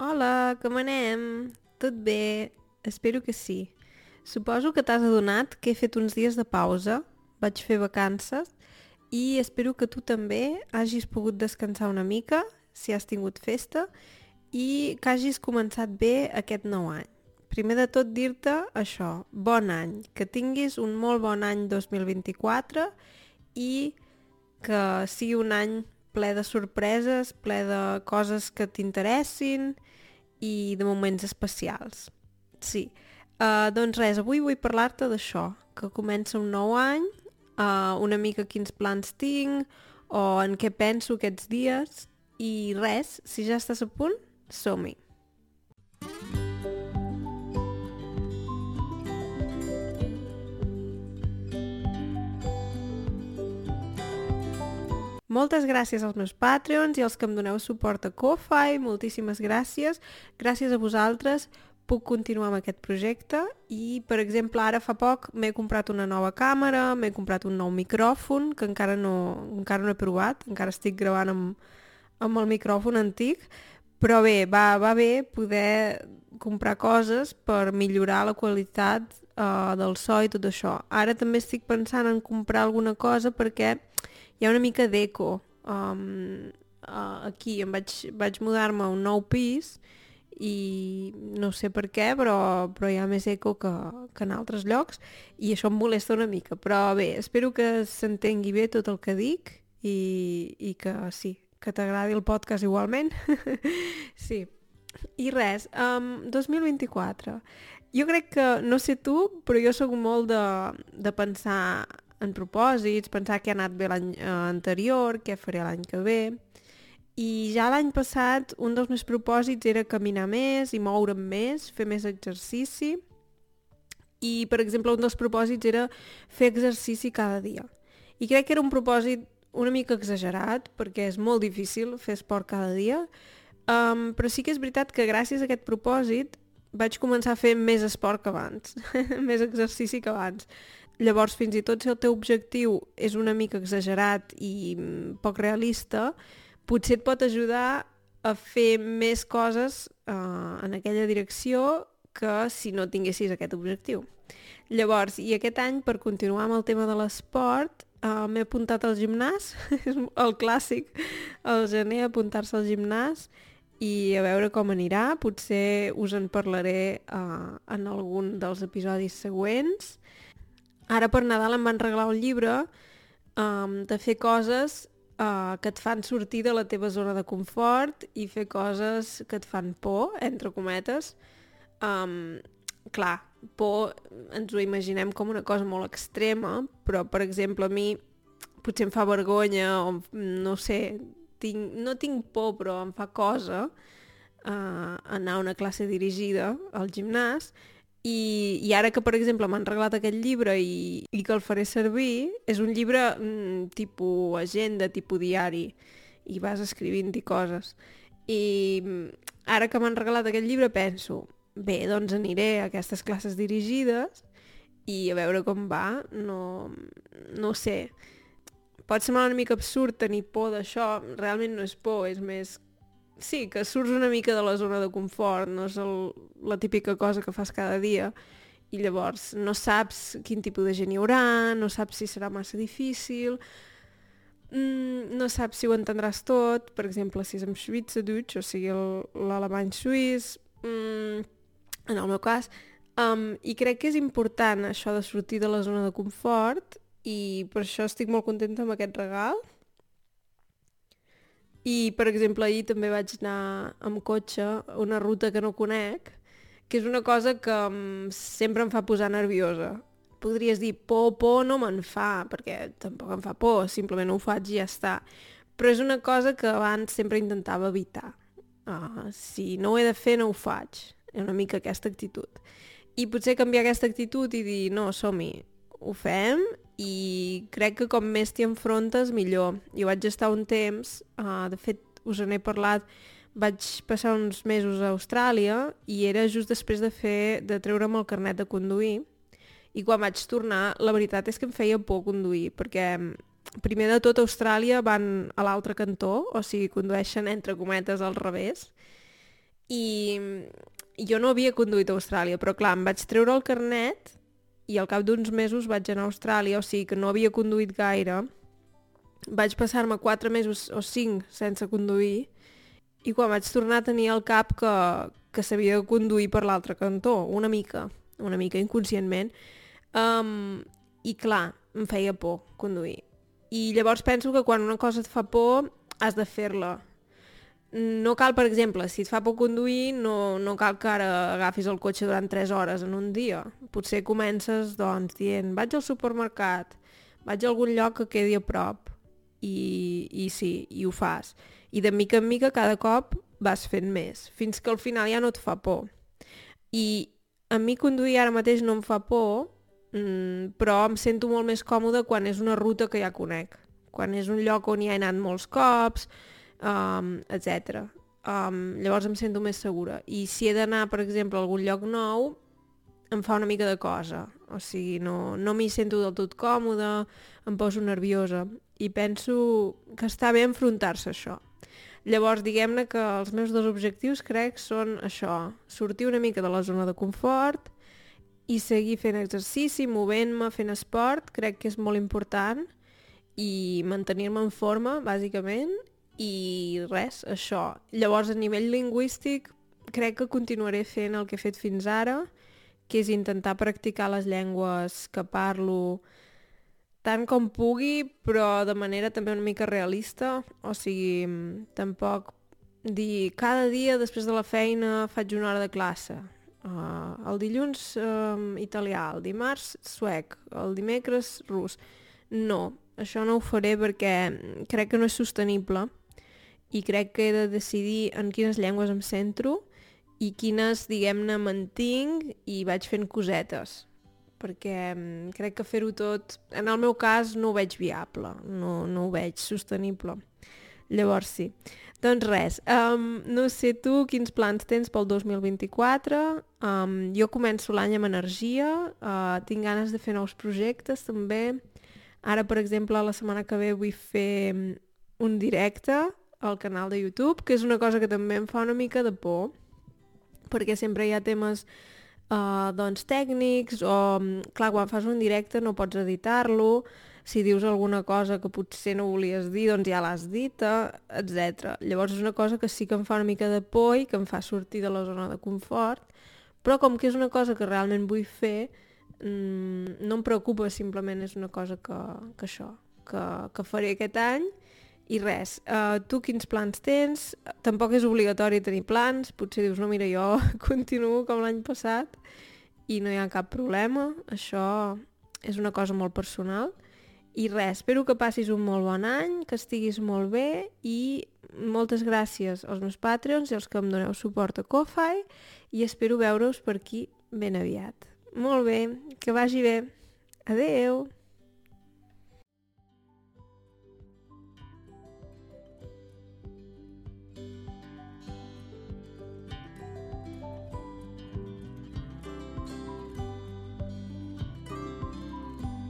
Hola, com anem? Tot bé? Espero que sí. Suposo que t'has adonat que he fet uns dies de pausa, vaig fer vacances i espero que tu també hagis pogut descansar una mica, si has tingut festa, i que hagis començat bé aquest nou any. Primer de tot dir-te això, bon any, que tinguis un molt bon any 2024 i que sigui un any ple de sorpreses, ple de coses que t'interessin i de moments especials. Sí, uh, doncs res, avui vull parlar-te d'això, que comença un nou any, uh, una mica quins plans tinc o en què penso aquests dies i res, si ja estàs a punt, som-hi. Moltes gràcies als meus Patreons i als que em doneu suport a Ko-Fi, moltíssimes gràcies. Gràcies a vosaltres. Puc continuar amb aquest projecte. I, per exemple, ara fa poc m'he comprat una nova càmera, m'he comprat un nou micròfon, que encara no, encara no he provat, encara estic gravant amb, amb el micròfon antic, però bé, va, va bé poder comprar coses per millorar la qualitat uh, del so i tot això. Ara també estic pensant en comprar alguna cosa perquè hi ha una mica d'eco. Um, uh, aquí em vaig, vaig mudar-me a un nou pis i no sé per què, però, però hi ha més eco que, que en altres llocs i això em molesta una mica. Però bé, espero que s'entengui bé tot el que dic i, i que sí, que t'agradi el podcast igualment. sí. I res, um, 2024. Jo crec que, no sé tu, però jo sóc molt de, de pensar en propòsits, pensar què ha anat bé l'any eh, anterior, què faré l'any que ve. I ja l'any passat un dels meus propòsits era caminar més i moure'm més, fer més exercici. I, per exemple, un dels propòsits era fer exercici cada dia. I crec que era un propòsit una mica exagerat, perquè és molt difícil fer esport cada dia, um, però sí que és veritat que gràcies a aquest propòsit vaig començar a fer més esport que abans, més exercici que abans. Llavors, fins i tot si el teu objectiu és una mica exagerat i mm, poc realista, potser et pot ajudar a fer més coses uh, en aquella direcció que si no tinguessis aquest objectiu. Llavors, i aquest any, per continuar amb el tema de l'esport, uh, m'he apuntat al gimnàs, és el clàssic, al gener apuntar-se al gimnàs i a veure com anirà. Potser us en parlaré uh, en algun dels episodis següents Ara per Nadal em van regalar un llibre um, de fer coses uh, que et fan sortir de la teva zona de confort i fer coses que et fan por, entre cometes. Um, clar, por ens ho imaginem com una cosa molt extrema, però per exemple a mi potser em fa vergonya o no sé, tinc, no tinc por però em fa cosa uh, anar a una classe dirigida al gimnàs i, I ara que, per exemple, m'han regalat aquest llibre i, i que el faré servir, és un llibre mm, tipus agenda, tipus diari, i vas escrivint-hi coses. I mm, ara que m'han regalat aquest llibre penso, bé, doncs aniré a aquestes classes dirigides i a veure com va, no, no sé. Pot semblar una mica absurd tenir por d'això, realment no és por, és més sí, que surts una mica de la zona de confort, no és el, la típica cosa que fas cada dia, i llavors no saps quin tipus de gent hi haurà, no saps si serà massa difícil, mm, no saps si ho entendràs tot, per exemple, si és amb Schweizerdeutsch, o sigui l'alemany suís, mm, en el meu cas, um, i crec que és important això de sortir de la zona de confort, i per això estic molt contenta amb aquest regal, i, per exemple, ahir també vaig anar amb cotxe a una ruta que no conec, que és una cosa que sempre em fa posar nerviosa. Podries dir, por, por no me'n fa, perquè tampoc em fa por, simplement ho faig i ja està. Però és una cosa que abans sempre intentava evitar. Uh, si no ho he de fer, no ho faig. És una mica aquesta actitud. I potser canviar aquesta actitud i dir, no, som-hi, ho fem i crec que com més t'hi enfrontes, millor. Jo vaig estar un temps, uh, de fet, us en he parlat, vaig passar uns mesos a Austràlia i era just després de fer de treure'm el carnet de conduir i quan vaig tornar, la veritat és que em feia por conduir, perquè primer de tot a Austràlia van a l'altre cantó, o sigui, condueixen entre cometes al revés, i jo no havia conduït a Austràlia, però clar, em vaig treure el carnet i al cap d'uns mesos vaig anar a Austràlia, o sigui que no havia conduït gaire. Vaig passar-me 4 mesos o 5 sense conduir i quan vaig tornar a tenir al cap que, que s'havia de conduir per l'altre cantó, una mica, una mica inconscientment. Um, I clar, em feia por conduir. I llavors penso que quan una cosa et fa por, has de fer-la. No cal, per exemple, si et fa por conduir, no, no cal que ara agafis el cotxe durant 3 hores en un dia. Potser comences, doncs, dient, vaig al supermercat, vaig a algun lloc que quedi a prop, i, i sí, i ho fas. I de mica en mica cada cop vas fent més, fins que al final ja no et fa por. I a mi conduir ara mateix no em fa por, mm, però em sento molt més còmode quan és una ruta que ja conec, quan és un lloc on ja he anat molts cops, um, etc. Um, llavors em sento més segura. I si he d'anar, per exemple, a algun lloc nou, em fa una mica de cosa. O sigui, no, no m'hi sento del tot còmoda, em poso nerviosa. I penso que està bé enfrontar-se a això. Llavors, diguem-ne que els meus dos objectius crec són això, sortir una mica de la zona de confort i seguir fent exercici, movent-me, fent esport, crec que és molt important i mantenir-me en forma, bàsicament, i res, això. Llavors, a nivell lingüístic, crec que continuaré fent el que he fet fins ara, que és intentar practicar les llengües que parlo tant com pugui, però de manera també una mica realista, o sigui, tampoc dir cada dia després de la feina faig una hora de classe, Uh, el dilluns uh, italià, el dimarts suec, el dimecres rus. No, això no ho faré perquè crec que no és sostenible i crec que he de decidir en quines llengües em centro i quines, diguem-ne, mantinc i vaig fent cosetes perquè um, crec que fer-ho tot, en el meu cas, no ho veig viable, no, no ho veig sostenible. Llavors sí. Doncs res, um, no sé tu quins plans tens pel 2024. Um, jo començo l'any amb energia, uh, tinc ganes de fer nous projectes també. Ara, per exemple, la setmana que ve vull fer un directe al canal de YouTube, que és una cosa que també em fa una mica de por, perquè sempre hi ha temes uh, doncs, tècnics o, clar, quan fas un directe no pots editar-lo, si dius alguna cosa que potser no volies dir, doncs ja l'has dita, etc. Llavors és una cosa que sí que em fa una mica de por i que em fa sortir de la zona de confort, però com que és una cosa que realment vull fer, mmm, no em preocupa, simplement és una cosa que, que això, que, que faré aquest any i res, uh, tu quins plans tens? Tampoc és obligatori tenir plans, potser dius, no, mira, jo continuo com l'any passat i no hi ha cap problema, això és una cosa molt personal. I res, espero que passis un molt bon any, que estiguis molt bé i moltes gràcies als meus Patreons i als que em doneu suport a Ko-Fi i espero veure-us per aquí ben aviat. Molt bé, que vagi bé. Adeu!